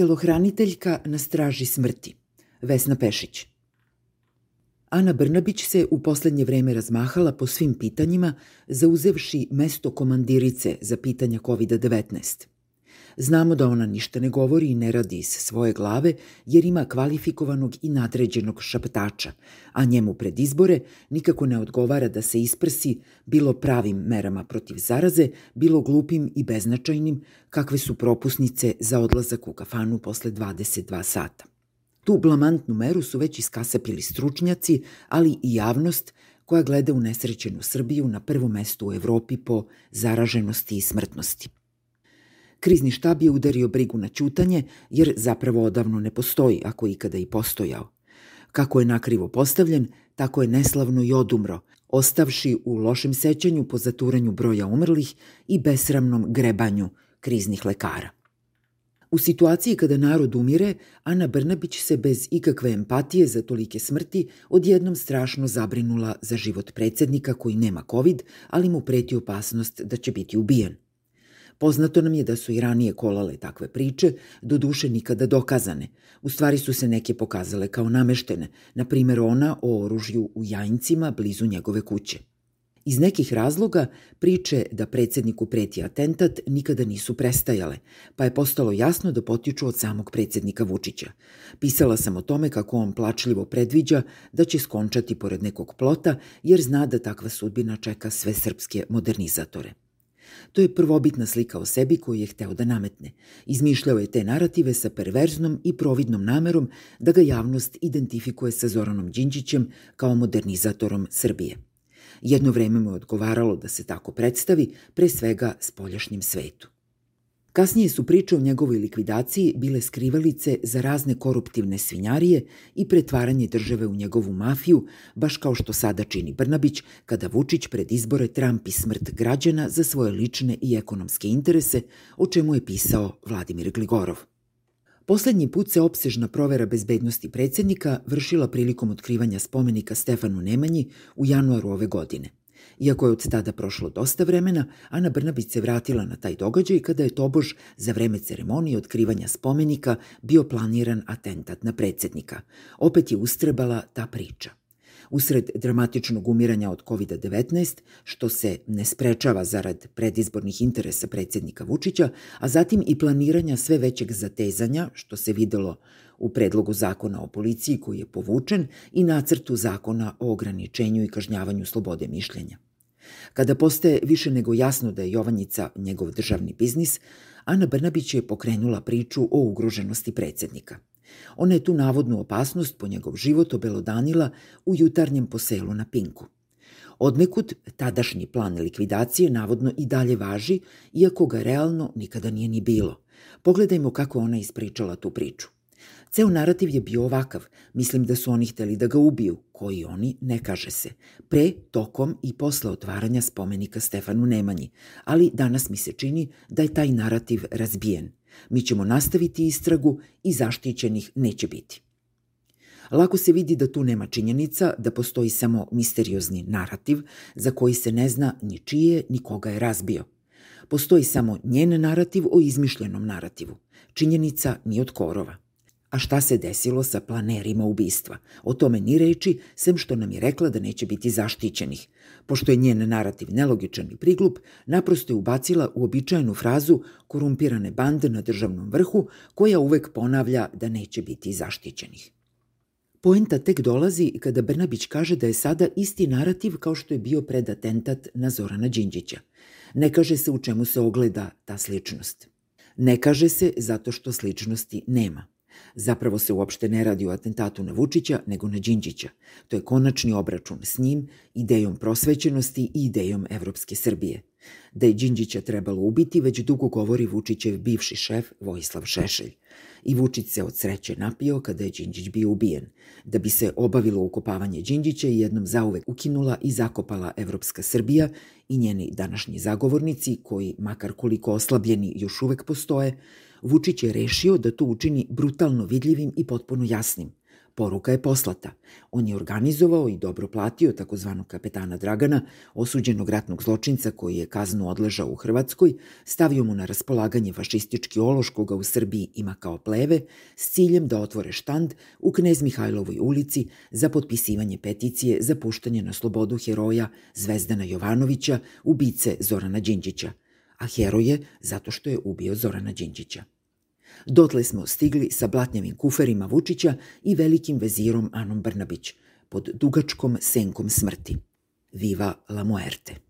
Telohraniteljka na straži smrti. Vesna Pešić. Ana Brnabić se u poslednje vreme razmahala po svim pitanjima, zauzevši mesto komandirice za pitanja COVID-19. Znamo da ona ništa ne govori i ne radi iz svoje glave jer ima kvalifikovanog i nadređenog šaptača, a njemu pred izbore nikako ne odgovara da se isprsi bilo pravim merama protiv zaraze, bilo glupim i beznačajnim kakve su propusnice za odlazak u kafanu posle 22 sata. Tu blamantnu meru su već iskasapili stručnjaci, ali i javnost koja gleda u nesrećenu Srbiju na prvom mestu u Evropi po zaraženosti i smrtnosti. Krizni štab je udario brigu na ćutanje, jer zapravo odavno ne postoji, ako ikada i postojao. Kako je nakrivo postavljen, tako je neslavno i odumro, ostavši u lošem sećanju po zaturanju broja umrlih i besramnom grebanju kriznih lekara. U situaciji kada narod umire, Ana Brnabić se bez ikakve empatije za tolike smrti odjednom strašno zabrinula za život predsednika koji nema COVID, ali mu preti opasnost da će biti ubijen – Poznato nam je da su i ranije kolale takve priče, do duše nikada dokazane. U stvari su se neke pokazale kao nameštene, na primjer ona o oružju u Jajincima blizu njegove kuće. Iz nekih razloga priče da predsedniku preti atentat nikada nisu prestajale, pa je postalo jasno da potiču od samog predsednika Vučića. Pisala sam o tome kako on plačljivo predviđa da će skončati pored nekog plota, jer zna da takva sudbina čeka sve srpske modernizatore. To je prvobitna slika o sebi koju je hteo da nametne. Izmišljao je te narative sa perverznom i providnom namerom da ga javnost identifikuje sa Zoranom Đinđićem kao modernizatorom Srbije. Jedno vreme mu je odgovaralo da se tako predstavi, pre svega spoljašnjem svetu. Kasnije su priče o njegovoj likvidaciji bile skrivalice za razne koruptivne svinjarije i pretvaranje države u njegovu mafiju, baš kao što sada čini Brnabić kada Vučić pred izbore trampi smrt građana za svoje lične i ekonomske interese, o čemu je pisao Vladimir Gligorov. Poslednji put se opsežna provera bezbednosti predsednika vršila prilikom otkrivanja spomenika Stefanu Nemanji u januaru ove godine. Iako je od tada prošlo dosta vremena, Ana Brnabić se vratila na taj događaj kada je tobož za vreme ceremonije otkrivanja spomenika bio planiran atentat na predsednika. Opet je ustrebala ta priča. Usred dramatičnog umiranja od COVID-19, što se ne sprečava zarad predizbornih interesa predsednika Vučića, a zatim i planiranja sve većeg zatezanja, što se videlo u predlogu zakona o policiji koji je povučen i nacrtu zakona o ograničenju i kažnjavanju slobode mišljenja. Kada postaje više nego jasno da je Jovanjica njegov državni biznis, Ana Brnabić je pokrenula priču o ugroženosti predsednika. Ona je tu navodnu opasnost po njegov život obelodanila u jutarnjem poselu na Pinku. Odnekud tadašnji plan likvidacije navodno i dalje važi, iako ga realno nikada nije ni bilo. Pogledajmo kako ona ispričala tu priču. Ceo narativ je bio ovakav. Mislim da su oni hteli da ga ubiju. Koji oni, ne kaže se. Pre, tokom i posle otvaranja spomenika Stefanu Nemanji. Ali danas mi se čini da je taj narativ razbijen. Mi ćemo nastaviti istragu i zaštićenih neće biti. Lako se vidi da tu nema činjenica, da postoji samo misteriozni narativ za koji se ne zna ni čije, ni koga je razbio. Postoji samo njen narativ o izmišljenom narativu. Činjenica ni od korova. A šta se desilo sa planerima ubistva? O tome ni reči, sem što nam je rekla da neće biti zaštićenih. Pošto je njen narativ nelogičan i priglup, naprosto je ubacila u običajnu frazu korumpirane bande na državnom vrhu, koja uvek ponavlja da neće biti zaštićenih. Poenta tek dolazi kada Brnabić kaže da je sada isti narativ kao što je bio pred atentat na Zorana Đinđića. Ne kaže se u čemu se ogleda ta sličnost. Ne kaže se zato što sličnosti nema. Zapravo se uopšte ne radi o atentatu na Vučića, nego na Đinđića. To je konačni obračun s njim, idejom prosvećenosti i idejom Evropske Srbije. Da je Đinđića trebalo ubiti, već dugo govori Vučićev bivši šef Vojislav Šešelj. I Vučić se od sreće napio kada je Đinđić bio ubijen. Da bi se obavilo ukopavanje Đinđića i jednom zauvek ukinula i zakopala Evropska Srbija i njeni današnji zagovornici, koji, makar koliko oslabljeni, još uvek postoje, Vučić je rešio da to učini brutalno vidljivim i potpuno jasnim. Poruka je poslata. On je organizovao i dobro platio takozvanog kapetana Dragana, osuđenog ratnog zločinca koji je kaznu odležao u Hrvatskoj, stavio mu na raspolaganje fašistički ološ koga u Srbiji ima kao pleve, s ciljem da otvore štand u Knez Mihajlovoj ulici za potpisivanje peticije za puštanje na slobodu heroja Zvezdana Jovanovića, ubice Zorana Đinđića, a heroj je zato što je ubio Zorana Đinđića. Dotle smo stigli sa blatnjavim kuferima Vučića i velikim vezirom Anom Brnabić, pod dugačkom senkom smrti. Viva la muerte!